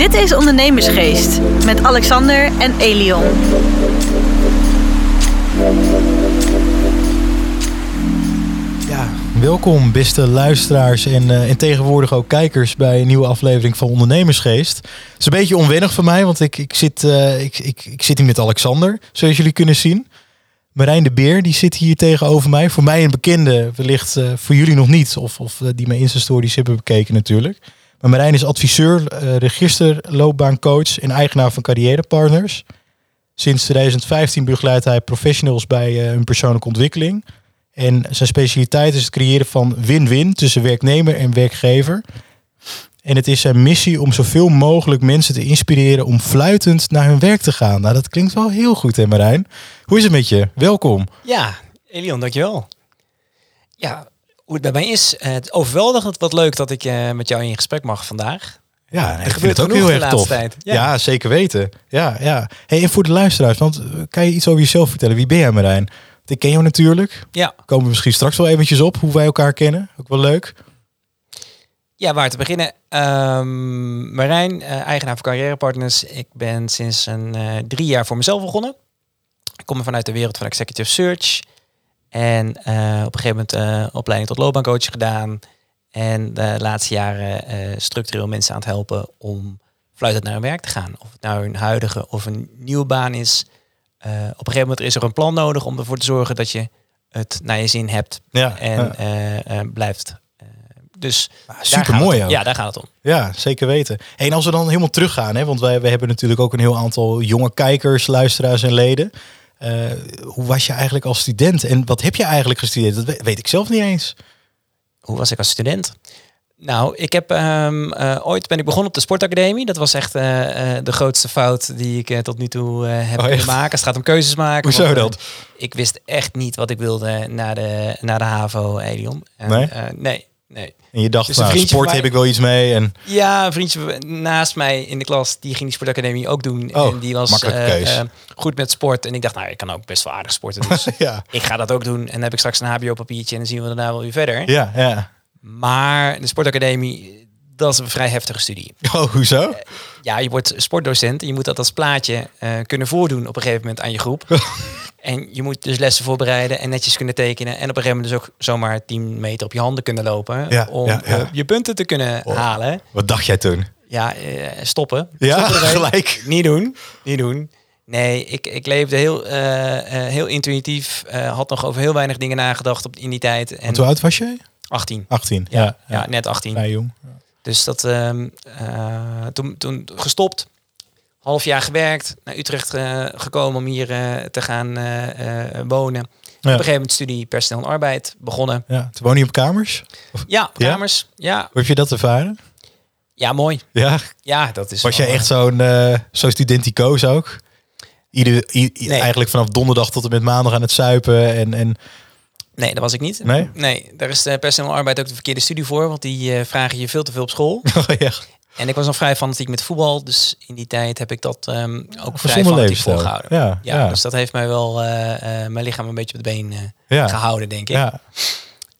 Dit is Ondernemersgeest met Alexander en Elion. Ja, welkom beste luisteraars en, eh, en tegenwoordig ook kijkers bij een nieuwe aflevering van Ondernemersgeest. Het is een beetje onwennig voor mij, want ik, ik, zit, eh, ik, ik, ik zit hier met Alexander, zoals jullie kunnen zien. Marijn de Beer, die zit hier tegenover mij. Voor mij een bekende, wellicht eh, voor jullie nog niet, of, of die mijn Insta-stories hebben bekeken natuurlijk. Maar Marijn is adviseur, eh register, loopbaancoach en eigenaar van Carrière Partners. Sinds 2015 begeleidt hij professionals bij eh, hun persoonlijke ontwikkeling. En zijn specialiteit is het creëren van win-win tussen werknemer en werkgever. En het is zijn missie om zoveel mogelijk mensen te inspireren om fluitend naar hun werk te gaan. Nou, dat klinkt wel heel goed, hè Marijn? Hoe is het met je? Welkom. Ja, Elion, dankjewel. Ja, hoe het bij mij is, eh, het overweldigend wat leuk dat ik eh, met jou in gesprek mag vandaag. Ja, Er ik vind gebeurt het ook heel de erg laatste tof. tijd. Ja. Ja. zeker weten. Ja, ja. Hey, en voor de luisteraars, want eh, kan je iets over jezelf vertellen? Wie ben jij, Marijn? Want Ik ken jou natuurlijk. Ja, Komen we misschien straks wel eventjes op hoe wij elkaar kennen. Ook wel leuk. ja waar te beginnen. Ehm, Marijn, eigenaar van Carrière Partners. Ik ben sinds een drie jaar voor mezelf begonnen. Ik kom vanuit de wereld van executive search. En eh, op een gegeven moment eh, opleiding tot loopbaancoach gedaan. En de laatste jaren eh, structureel mensen aan het helpen om fluitend naar hun werk te gaan. Of het nou een huidige of een nieuwe baan is. Op een gegeven moment is er een plan nodig om ervoor te zorgen dat je het naar je zin hebt Ja, en ja. blijft. Dus daar super mooi. Ja, daar gaat het om. Ja, zeker weten. Hey, en als we dan helemaal teruggaan, hè, want wij, wij hebben natuurlijk ook een heel aantal jonge kijkers, luisteraars en leden. Eh, hoe was je eigenlijk als student en wat heb je eigenlijk gestudeerd? Dat we- weet ik zelf niet eens. Hoe was ik als student? Nou, ik heb ehm, eh, ooit ben ik begonnen op de sportacademie. Dat was echt eh, de grootste fout die ik tot nu toe heb Oh, kunnen maken. Het gaat om keuzes maken. Hoezo Want, dat? ik wist echt niet wat ik wilde naar de, naar de HAVO, Elion. Nee? nee, nee. En je dacht, Dus nou, sport mij- heb ik wel iets mee. En Ja, een vriendje naast mij in de klas, die ging die sportacademie ook doen. Oh, en die was eh, eh, goed met sport. En ik dacht, nou, ik kan ook best wel aardig sporten. Dus ja, ik ga dat ook doen. En dan heb ik straks een HBO-papiertje en dan zien we daarna wel weer verder. ja, ja. Maar de sportacademie, dat is een vrij heftige studie. Oh, hoezo? Ja, je wordt sportdocent en je moet dat als plaatje eh, kunnen voordoen op een gegeven moment aan je groep. en je moet dus lessen voorbereiden en netjes kunnen tekenen. En op een gegeven moment dus ook zomaar 10 meter op je handen kunnen lopen. Ja, om ja, ja. eh, je punten te kunnen Oh. halen. Wat dacht jij toen? Ja, eh, stoppen. Ja, Stoppen gelijk. Niet doen. Niet doen. Nee, ik, ik leefde heel, eh, eh, heel intuïtief. eh, had nog over heel weinig dingen nagedacht op, in die tijd. En hoe oud was jij? 18. 18. Ja, Ja, ja, net 18. Vrij jong. Dus dat ehm, eh, toen, toen gestopt. Half jaar gewerkt. Naar Utrecht eh, gekomen om hier eh, te gaan wonen. Op een gegeven moment studie personeel en arbeid begonnen. Ja, toen woon je op kamers. Ja, Ja? kamers. Ja, Hoe heb je dat ervaren? ja mooi. Ja, Ja, dat is was jij echt zo'n eh zo'n studenticoos ook? Ieder, i- i- Nee. Eigenlijk vanaf donderdag tot en met maandag aan het zuipen. En, en Nee, dat was ik niet. Nee? Nee, daar is de personeel en arbeid ook de verkeerde studie voor. Want die eh, vragen je veel te veel op school. oh, ja, En ik was nog vrij fanatiek met voetbal. Dus in die tijd heb ik dat ehm, ook vrij fanatiek volgehouden. Ja, Ja, ja. dus dat heeft mij wel eh, eh, mijn lichaam een beetje op de been eh, ja, gehouden, denk ik. ja.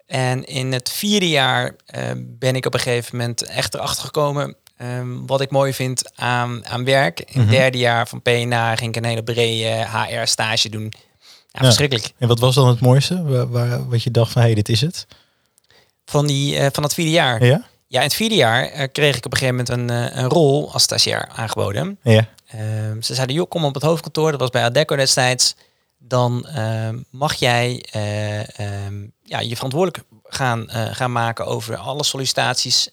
En in het vierde jaar eh, ben ik op een gegeven moment echt erachter gekomen ehm, wat ik mooi vind aan, aan werk. In het Mhm. derde jaar van PNA ging ik een hele brede HR-stage doen. Ja, verschrikkelijk. En wat was dan het mooiste? Waar, waar- wat je dacht van, hé, hey, dit is het? Van, die, eh, van het vierde jaar. Ja? Ja, in het vierde jaar eh, kreeg ik op een gegeven moment een, eh, een rol als stagiair aangeboden. Ja. Ehm, ze zeiden, joh, kom op het hoofdkantoor. Dat was bij Adecco destijds. Dan ehm, mag jij eh, ehm, ja, je verantwoordelijk gaan, gaan maken over alle sollicitaties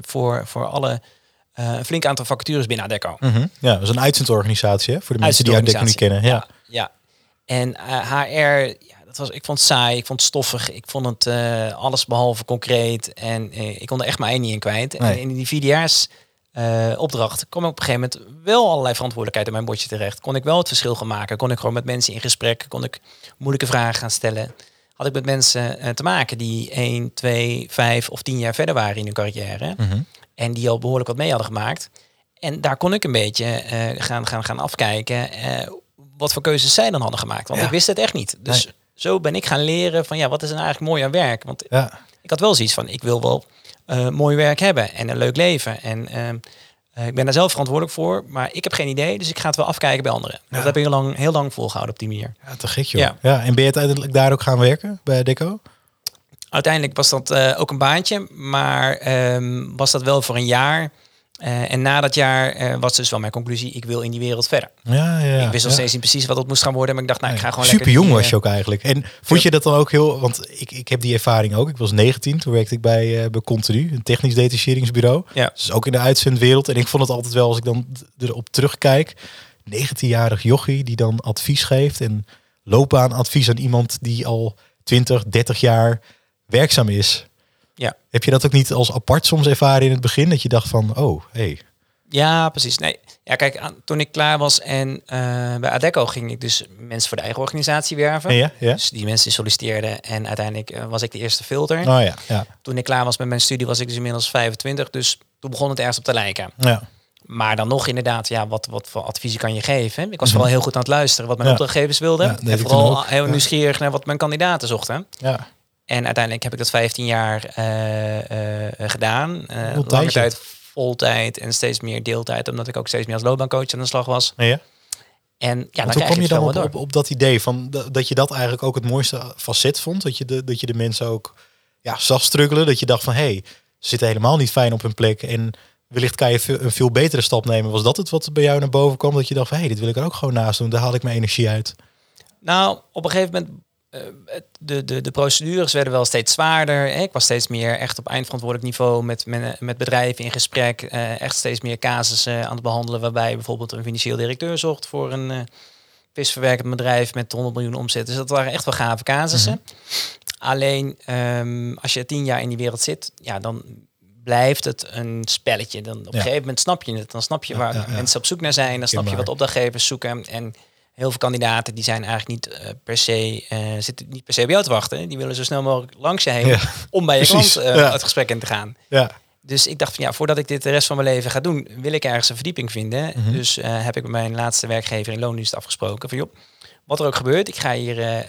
voor, voor alle een flink aantal vacatures binnen Adecco. Mhm. Ja, dat is een uitzendorganisatie hè? voor de mensen die uit niet kennen. Ja. Ja, ja. En eh, HR, ja, dat was, ik vond het saai, ik vond het stoffig, ik vond het eh, alles behalve concreet. En eh, ik kon er echt mijn ei niet in kwijt. Nee. En in die eh opdracht kwam ik op een gegeven moment wel allerlei verantwoordelijkheid in mijn bordje terecht. Kon ik wel het verschil gaan maken. Kon ik gewoon met mensen in gesprek, kon ik moeilijke vragen gaan stellen. Had ik met mensen te maken die 1, 2, 5 of 10 jaar verder waren in hun carrière. Mhm. En die al behoorlijk wat mee hadden gemaakt. En daar kon ik een beetje gaan, gaan, gaan afkijken wat voor keuzes zij dan hadden gemaakt. Want Ja. ik wist het echt niet. Dus zo ben ik gaan leren van ja, wat is er nou eigenlijk mooi aan werk? Want Ja. ik had wel zoiets van, ik wil wel eh, mooi werk hebben en een leuk leven. En ehm, Eh, ik ben daar zelf verantwoordelijk voor, maar ik heb geen idee, dus ik ga het wel afkijken bij anderen. Ja. Dat heb ik heel lang, heel lang volgehouden op die manier. Ja, te gek joh. Ja. Ja. en ben je uiteindelijk daar ook gaan werken bij Deco? Uiteindelijk was dat eh, ook een baantje, maar ehm, was dat wel voor een jaar. Eh, en na dat jaar eh, was dus wel mijn conclusie, ik wil in die wereld verder. Ja, ja. ik wist nog ja. steeds niet precies wat het moest gaan worden, maar ik dacht, nou, ik ga gewoon Super lekker... jong die, was eh, je ook eigenlijk. En vond je dat dan ook heel... Want ik, ik heb die ervaring ook. Ik was 19, toen werkte ik bij, eh bij Continu, een technisch detacheringsbureau. Ja. Dus ook in de uitzendwereld. En ik vond het altijd wel, als ik dan erop terugkijk... 19-jarig jochie die dan advies geeft. En loopbaanadvies aan iemand die al 20, 30 jaar werkzaam is. Ja. Heb je dat ook niet als apart soms ervaren in het begin? Dat je dacht van, oh, hey. Ja, precies. Nee, ja, kijk, toen ik klaar was en eh, bij Adeco ging ik dus mensen voor de eigen organisatie werven. Ja, ja. Dus die mensen solliciteerden en uiteindelijk eh, was ik de eerste filter. Oh ja, ja. Toen ik klaar was met mijn studie was ik dus inmiddels 25, dus toen begon het ergens op te lijken. ja. Maar dan nog inderdaad, ja, wat, wat voor adviezen kan je geven? Ik was vooral heel goed aan het luisteren wat mijn Mhm. Ja. opdrachtgevers wilden. Ja, en vooral heel nieuwsgierig naar wat mijn kandidaten zochten. ja. En uiteindelijk heb ik dat 15 jaar eh, eh, gedaan. Lange tijdje. tijd voltijd en steeds meer deeltijd, omdat ik ook steeds meer als loopbaancoach aan de slag was. ja. En ja, dan hoe kwam je dan op, door. op, op dat idee van da- dat je dat eigenlijk ook het mooiste facet vond? Dat je de, dat je de mensen ook ja, zag struggelen? Dat je dacht van hé, hey, ze zitten helemaal niet fijn op hun plek en wellicht kan je een veel betere stap nemen. Was dat het wat bij jou naar boven kwam? Dat je dacht van hé, hey, dit wil ik er ook gewoon naast doen. Daar haal ik mijn energie uit. Nou, op een gegeven moment, de, de, de procedures werden wel steeds zwaarder. Ik was steeds meer echt op eindverantwoordelijk niveau met, met, met bedrijven in gesprek. eh, echt steeds meer casussen aan het behandelen, waarbij bijvoorbeeld een financieel directeur zocht voor een eh visverwerkend bedrijf met 100 miljoen omzet. Dus dat waren echt wel gave casussen. Alleen ehm, als je tien jaar in die wereld zit, ja, dan blijft het een spelletje. Dan op een gegeven moment snap je het. Dan snap je Ja, waar ja, mensen op zoek naar zijn. Dan snap je wat opdrachtgevers zoeken. En heel veel kandidaten die zijn eigenlijk niet eh, per se eh, zitten niet per se bij jou te wachten. Die willen zo snel mogelijk langs je heen Ja. om bij je Precies, klant eh, ja. het gesprek in te gaan. Ja, Dus ik dacht van ja, voordat ik dit de rest van mijn leven ga doen, wil ik ergens een verdieping vinden. Mhm. Dus heb ik met mijn laatste werkgever in loondienst afgesproken van joh, wat er ook gebeurt, ik ga hier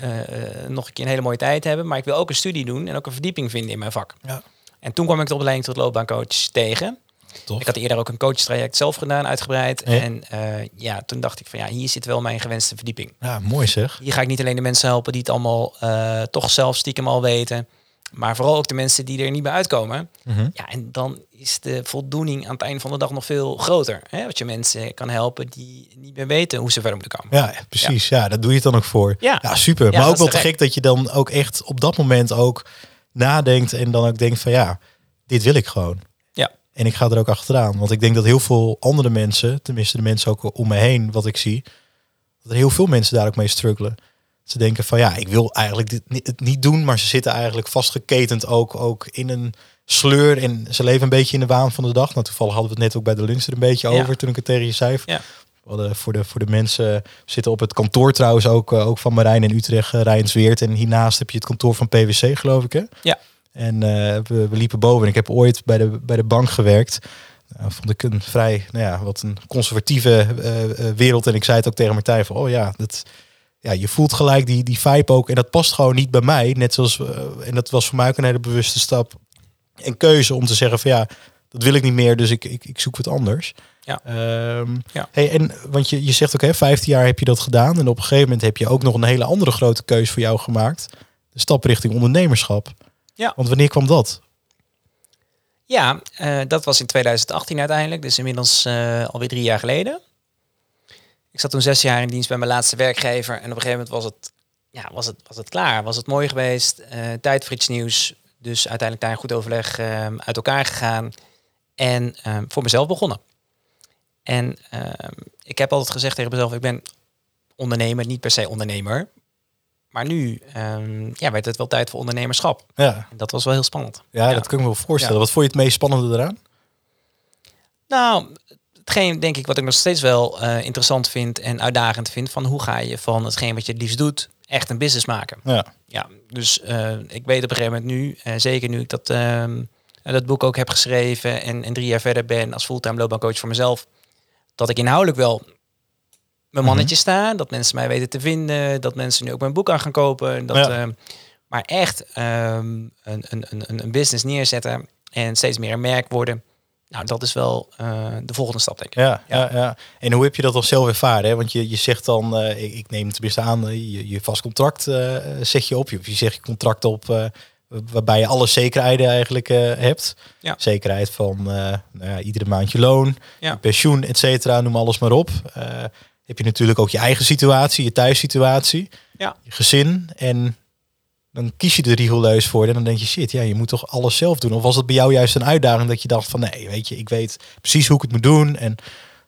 nog een keer een hele mooie tijd hebben, maar ik wil ook een studie doen en ook een verdieping vinden in mijn vak. Ja. En toen kwam ik de opleiding tot loopbaancoach tegen. Tof. Ik had eerder ook een coachtraject zelf gedaan, uitgebreid. Ja. En eh, ja, toen dacht ik van ja, hier zit wel mijn gewenste verdieping. Ja, mooi zeg. Hier ga ik niet alleen de mensen helpen die het allemaal eh, toch zelf stiekem al weten, maar vooral ook de mensen die er niet bij uitkomen. Mhm. Ja, en dan is de voldoening aan het einde van de dag nog veel groter. Hè? Dat je mensen kan helpen die niet meer weten hoe ze verder moeten komen. Ja, precies. Ja. daar doe je het dan ook voor. Ja. super. Ja, maar ook wel te gek dat je dan ook echt op dat moment ook nadenkt en dan ook denkt van ja, dit wil ik gewoon. En ik ga er ook achteraan. Want ik denk dat heel veel andere mensen, tenminste de mensen ook om me heen, wat ik zie, dat er heel veel mensen daar ook mee struggelen. Ze denken van ja, ik wil eigenlijk dit niet, het niet doen, maar ze zitten eigenlijk vastgeketend ook, ook in een sleur en ze leven een beetje in de waan van de dag. Nou, toevallig hadden we het net ook bij de lunch er een beetje Ja. over toen ik het tegen je zei. Ja. We hadden voor, de, voor de mensen zitten op het kantoor trouwens ook, eh, ook van Marijn in Utrecht, uh, Rijnsweert. En hiernaast heb je het kantoor van PwC, geloof ik hè? Ja. En eh, we, we liepen boven en ik heb ooit bij de, bij de bank gewerkt. Nou, vond ik een vrij, nou ja, wat een conservatieve eh, eh, wereld. En ik zei het ook tegen Martijn van, oh ja, dat, ja, je voelt gelijk die, die vibe ook. En dat past gewoon niet bij mij. Net zoals, en dat was voor mij ook een hele bewuste stap en keuze om te zeggen van ja, dat wil ik niet meer, dus ik, ik, ik zoek wat anders. Ja. Ehm, Ja. Hey, en want je, je zegt ook, hè, 15 jaar heb je dat gedaan. En op een gegeven moment heb je ook nog een hele andere grote keuze voor jou gemaakt. De stap richting ondernemerschap. Ja. Want wanneer kwam dat? Ja, eh, dat was in 2018 uiteindelijk, dus inmiddels eh, alweer drie jaar geleden. Ik zat toen zes jaar in dienst bij mijn laatste werkgever en op een gegeven moment was het, ja, was het, was het klaar. Was het mooi geweest, eh, tijd voor iets nieuws. Dus uiteindelijk daar een goed overleg eh, uit elkaar gegaan en eh, voor mezelf begonnen. En eh, ik heb altijd gezegd tegen mezelf, ik ben ondernemer, niet per se ondernemer. Maar nu ehm, ja, werd het wel tijd voor ondernemerschap. Ja, En dat was wel heel spannend. ja, Ja. dat kan ik me wel voorstellen. Ja. Wat vond je het meest spannende eraan? Nou, hetgeen denk ik wat ik nog steeds wel eh, interessant vind en uitdagend vind, van hoe ga je van hetgeen wat je het liefst doet, echt een business maken. Ja, Ja, dus eh, ik weet op een gegeven moment nu, eh, zeker nu ik dat, ehm, dat boek ook heb geschreven en, en drie jaar verder ben als fulltime loopbaancoach voor mezelf, dat ik inhoudelijk wel mijn Mhm. mannetje sta, dat mensen mij weten te vinden, dat mensen nu ook mijn boek aan gaan kopen, dat, Ja. ehm, maar echt ehm, een, een, een, een business neerzetten en steeds meer een merk worden. Nou, dat is wel uh, de volgende stap, denk ik. Ja, ja. ja, En hoe heb je dat dan zelf ervaren? Hè? Want je, je zegt dan, uh, ik, ik neem het tenminste aan, je, je vast contract zeg je op. Je, je zegt je contract op waarbij je alle zekerheden eigenlijk hebt. Ja. Zekerheid van nou ja, iedere maand je loon, ja. pensioen, et cetera, noem alles maar op. heb je natuurlijk ook je eigen situatie, je thuissituatie, ja. je gezin. En dan kies je er rigoureus voor en dan denk je, shit, ja, je moet toch alles zelf doen. Of was het bij jou juist een uitdaging dat je dacht van, nee, weet je, ik weet precies hoe ik het moet doen en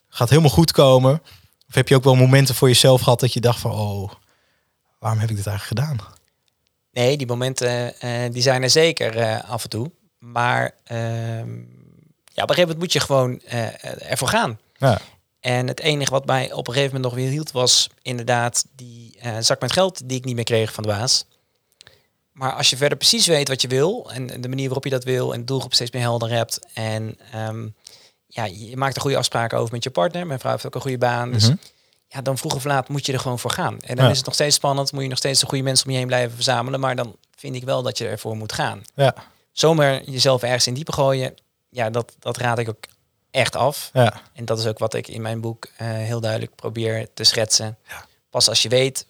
gaat helemaal goed komen. Of heb je ook wel momenten voor jezelf gehad dat je dacht van, oh, waarom heb ik dit eigenlijk gedaan? Nee, die momenten uh, die zijn er zeker uh, af en toe. Maar uh, ja, op een gegeven moment moet je gewoon uh, ervoor gaan. Ja. En het enige wat mij op een gegeven moment nog weer hield was inderdaad die zak met geld die ik niet meer kreeg van de baas. Maar als je verder precies weet wat je wil en de manier waarop je dat wil en de doelgroep steeds meer helder hebt en um, ja, je maakt er goede afspraken over met je partner. Mijn vrouw heeft ook een goede baan. Dus Mhm. ja, dan vroeg of laat moet je er gewoon voor gaan. En dan Ja. is het nog steeds spannend, moet je nog steeds de goede mensen om je heen blijven verzamelen. Maar dan vind ik wel dat je ervoor moet gaan. Ja, Zomaar jezelf ergens in diepe gooien, ja, dat, dat raad ik ook echt af. ja, En dat is ook wat ik in mijn boek eh, heel duidelijk probeer te schetsen. Ja. Pas als je weet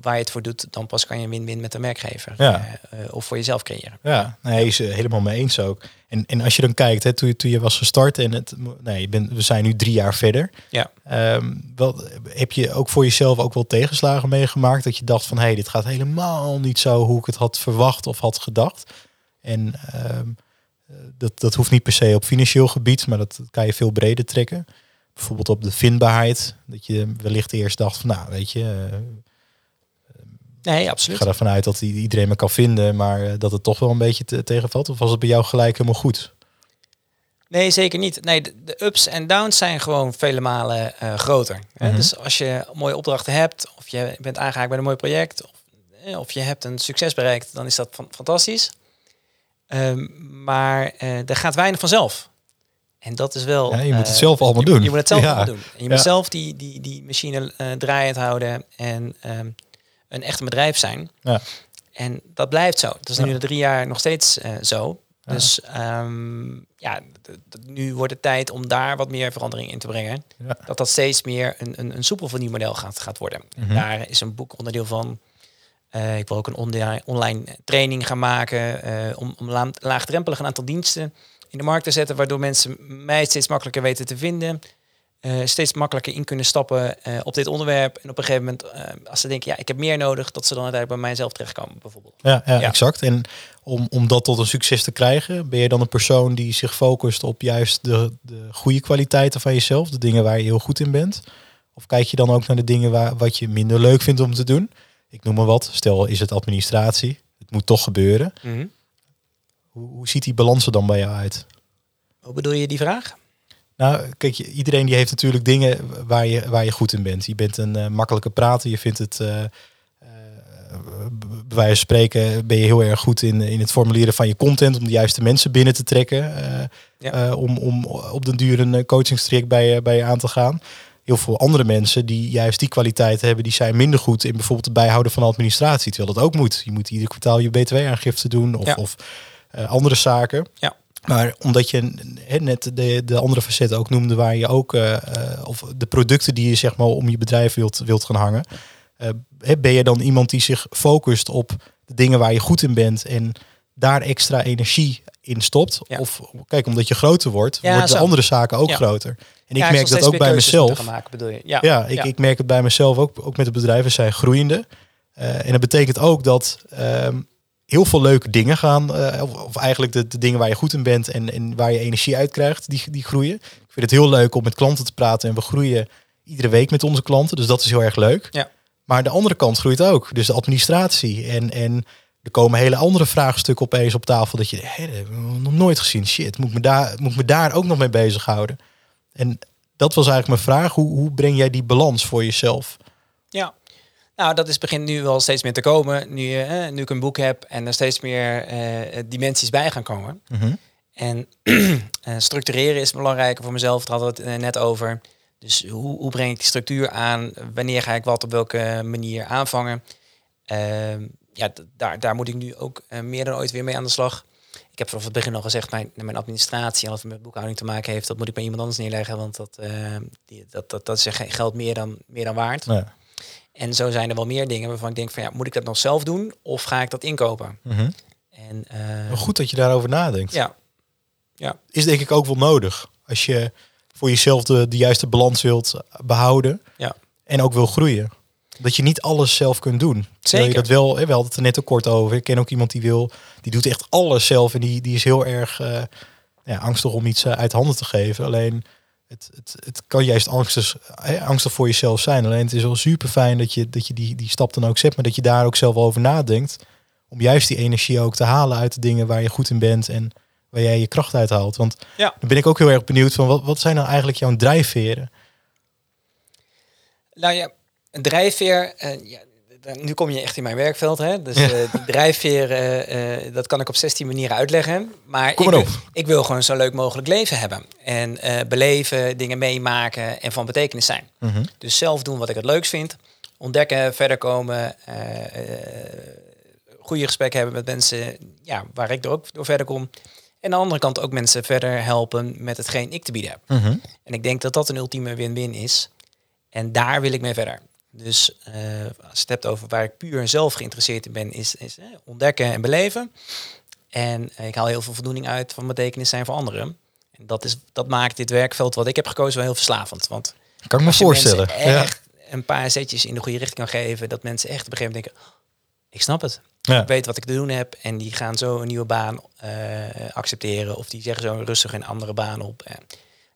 waar je het voor doet, dan pas kan je win-win met de werkgever. Ja. eh, of voor jezelf creëren. ja. Nee, is eh, helemaal mee eens ook. En, en als je dan kijkt, hè, toen, je, toen je was gestart en het, nee, je bent, we zijn nu drie jaar verder. Ja. Ehm, wel, heb je ook voor jezelf ook wel tegenslagen meegemaakt dat je dacht van, hé, hey, dit gaat helemaal niet zo hoe ik het had verwacht of had gedacht. En ehm, eh, dat, dat hoeft niet per se op financieel gebied, maar dat, dat kan je veel breder trekken. Bijvoorbeeld op de vindbaarheid, dat je wellicht eerst dacht van, nou, weet je, eh, Nee, ik absoluut. ga ervan uit dat iedereen me kan vinden, maar eh, dat het toch wel een beetje te- tegenvalt. Of was het bij jou gelijk helemaal goed? Nee, zeker niet. Nee, de, ups en downs zijn gewoon vele malen eh, groter. hè. Mhm. Dus als je mooie opdrachten hebt, of je bent aangehaakt bij een mooi project, of, eh, of je hebt een succes bereikt, dan is dat fan- fantastisch. Ehm, maar eh er gaat weinig vanzelf. En dat is wel. Ja, je moet het eh, zelf allemaal je, doen. Je moet het zelf Ja. allemaal doen. En je moet zelf die, die, die machine eh, draaiend houden en ehm, een echt een bedrijf zijn. Ja. En dat blijft zo. Dat is nu na drie jaar nog steeds zo. Dus ehm, ja, nu wordt het tijd om daar wat meer verandering in te brengen. Ja. Dat dat steeds meer een, een, een soepel vernieuwmodel gaat, gaat worden. En Mhm. Daar is een boek onderdeel van. Eh, ik wil ook een online, training gaan maken eh, om, om la- laagdrempelig een aantal diensten in de markt te zetten, waardoor mensen mij steeds makkelijker weten te vinden. eh, steeds makkelijker in kunnen stappen op dit onderwerp. En op een gegeven moment, als ze denken, ja, ik heb meer nodig, dat ze dan uiteindelijk bij mijzelf terechtkomen, bijvoorbeeld. Ja, ja, Ja. exact. En om, om dat tot een succes te krijgen, ben je dan een persoon die zich focust op juist de, de goede kwaliteiten van jezelf, de dingen waar je heel goed in bent? Of kijk je dan ook naar de dingen waar, wat je minder leuk vindt om te doen? Ik noem maar wat. Stel, is het administratie? Het moet toch gebeuren. Hoe, hoe ziet die balans er dan bij jou uit? Hoe bedoel je die vraag? Nou, kijk, je- iedereen die heeft natuurlijk dingen waar je, waar je goed in bent. Je bent een eh, makkelijke prater, je vindt het, eh, eh, bij wijze van spreken, ben je heel erg goed in, in het formuleren van je content, om de juiste mensen binnen te trekken, eh, Ja. eh, om, om op den duur een coachingstraject bij je, bij je aan te gaan. Heel veel andere mensen die juist die kwaliteiten hebben, die zijn minder goed in bijvoorbeeld het bijhouden van administratie, terwijl dat ook moet. Je moet ieder kwartaal je btw-aangifte doen of, Ja. of eh, andere zaken. Ja. Maar omdat je net de, de andere facetten ook noemde, waar je ook, eh, eh, of de producten die je zeg maar om je bedrijf wilt, wilt gaan hangen, ben je dan iemand die zich focust op de dingen waar je goed in bent en daar extra energie in stopt? Ja. Of kijk, omdat je groter wordt, Ja, worden de andere zaken ook groter. En ik Ja, merk dat ook bij mezelf. maken, bedoel je? Ja, Ja, ik, ik merk het bij mezelf ook, ook met de bedrijven zijn groeiende. Eh, en dat betekent ook dat ehm, heel veel leuke dingen gaan, eh, of, of eigenlijk de, de dingen waar je goed in bent en, en waar je energie uit krijgt, die, die groeien. Ik vind het heel leuk om met klanten te praten en we groeien iedere week met onze klanten, dus dat is heel erg leuk. Ja. Maar de andere kant groeit ook, dus de administratie en, en er komen hele andere vraagstukken opeens op tafel dat je, hé, dat hebben we nog nooit gezien, shit, moet ik me daar, moet ik me daar ook nog mee bezighouden? En dat was eigenlijk mijn vraag. Hoe, hoe breng jij die balans voor jezelf? Ja. Nou, dat is begint nu wel steeds meer te komen. Nu, eh, nu ik een boek heb en er steeds meer eh, dimensies bij gaan komen. En eh, structureren is belangrijker voor mezelf. Daar hadden we het eh, net over. Dus hoe, hoe breng ik die structuur aan? Wanneer ga ik wat op welke manier aanvangen? Ehm, ja, daar, daar moet ik nu ook meer dan ooit weer mee aan de slag. Ik heb vanaf het begin al gezegd, mijn, mijn administratie en wat met boekhouding te maken heeft, dat moet ik bij iemand anders neerleggen, want dat, uh, die, dat, dat, dat is geld meer dan, meer dan waard. Ja. En zo zijn er wel meer dingen waarvan ik denk van ja, moet ik dat nog zelf doen of ga ik dat inkopen? Mm en, uh, goed dat je daarover nadenkt. Ja. ja. Is denk ik ook wel nodig. Als je voor jezelf de, de juiste balans wilt behouden. Ja. En ook wil groeien. Dat je niet alles zelf kunt doen. Zeker. Je dat wel, we hadden het er net ook kort over. Ik ken ook iemand die wil, die doet echt alles zelf. En die, die is heel erg uh, ja, angstig om iets uh, uit handen te geven. Alleen het, het, het kan juist angstig, angstig voor jezelf zijn. Alleen het is wel super fijn dat je, dat je die, die stap dan ook zet. Maar dat je daar ook zelf over nadenkt. Om juist die energie ook te halen uit de dingen waar je goed in bent. En waar jij je kracht uit haalt. Want ja. dan ben ik ook heel erg benieuwd van wat, wat zijn nou eigenlijk jouw drijfveren? Nou ja, een drijfveer, ja, nu kom je echt in mijn werkveld. Hè? Dus uh, drijfveer, uh, dat kan ik op 16 manieren uitleggen. Maar, kom ik, ik wil gewoon zo leuk mogelijk leven hebben. En beleven, dingen meemaken en van betekenis zijn. Mhm. Dus zelf doen wat ik het leukst vind. Ontdekken, verder komen. goede gesprekken hebben met mensen ja, waar ik er ook door verder kom. En aan de andere kant ook mensen verder helpen met hetgeen ik te bieden heb. Mhm. En ik denk dat dat een ultieme win-win is. En daar wil ik mee verder. Dus uh, als je het hebt over waar ik puur zelf geïnteresseerd in ben, is, is ontdekken en beleven. En ik haal heel veel voldoening uit van betekenis zijn voor anderen. En dat, is, dat maakt dit werkveld wat ik heb gekozen wel heel verslavend. Want kan ik me voorstellen. echt een paar zetjes in de goede richting kan geven, dat mensen echt op een gegeven moment denken, ik snap het. Ja. Ik weet wat ik te doen heb. En die gaan zo een nieuwe baan uh, accepteren. Of die zeggen zo rustig een andere baan op. En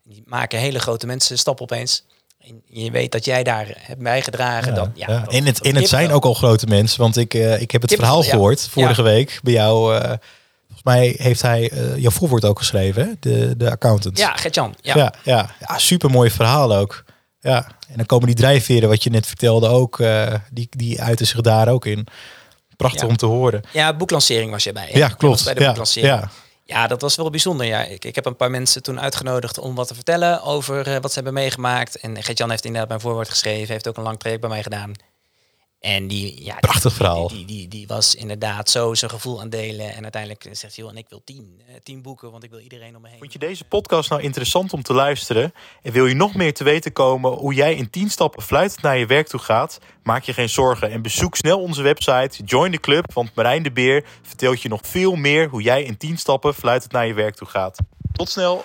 die maken hele grote mensen stap opeens. En je weet dat jij daar hebt bijgedragen. Ja, dan, ja, in het, in het zijn ook al grote mensen. Want ik, uh, ik heb het verhaal gehoord vorige week bij jou. Uh, volgens mij heeft hij uh, jouw voorwoord ook geschreven, hè? De, de accountant. Ja, Gertjan. Ja, ja, ja. ja super mooi verhaal ook. Ja, en dan komen die drijfveren, wat je net vertelde, ook. die, die uiten zich daar ook in. Prachtig om te horen. Ja, boeklancering was je bij. Hè? Ja, klopt. Bij de ja, boeklancering. ja. Ja, dat was wel bijzonder. Ja, ik, ik heb een paar mensen toen uitgenodigd om wat te vertellen over uh, wat ze hebben meegemaakt. En Gert-Jan heeft inderdaad mijn voorwoord geschreven, heeft ook een lang traject bij mij gedaan. En die, ja, prachtig die, verhaal. Die, die, die, was inderdaad zo zijn gevoel aan delen. En uiteindelijk zegt hij, en ik wil tien, uh, tien boeken, want ik wil iedereen om me heen. Vond je deze podcast nou interessant om te luisteren? En wil je nog meer te weten komen hoe jij in 10 stappen fluitend naar je werk toe gaat? Maak je geen zorgen en bezoek snel onze website, join the club, want Marijn de Beer vertelt je nog veel meer hoe jij in 10 stappen fluitend naar je werk toe gaat. Tot snel!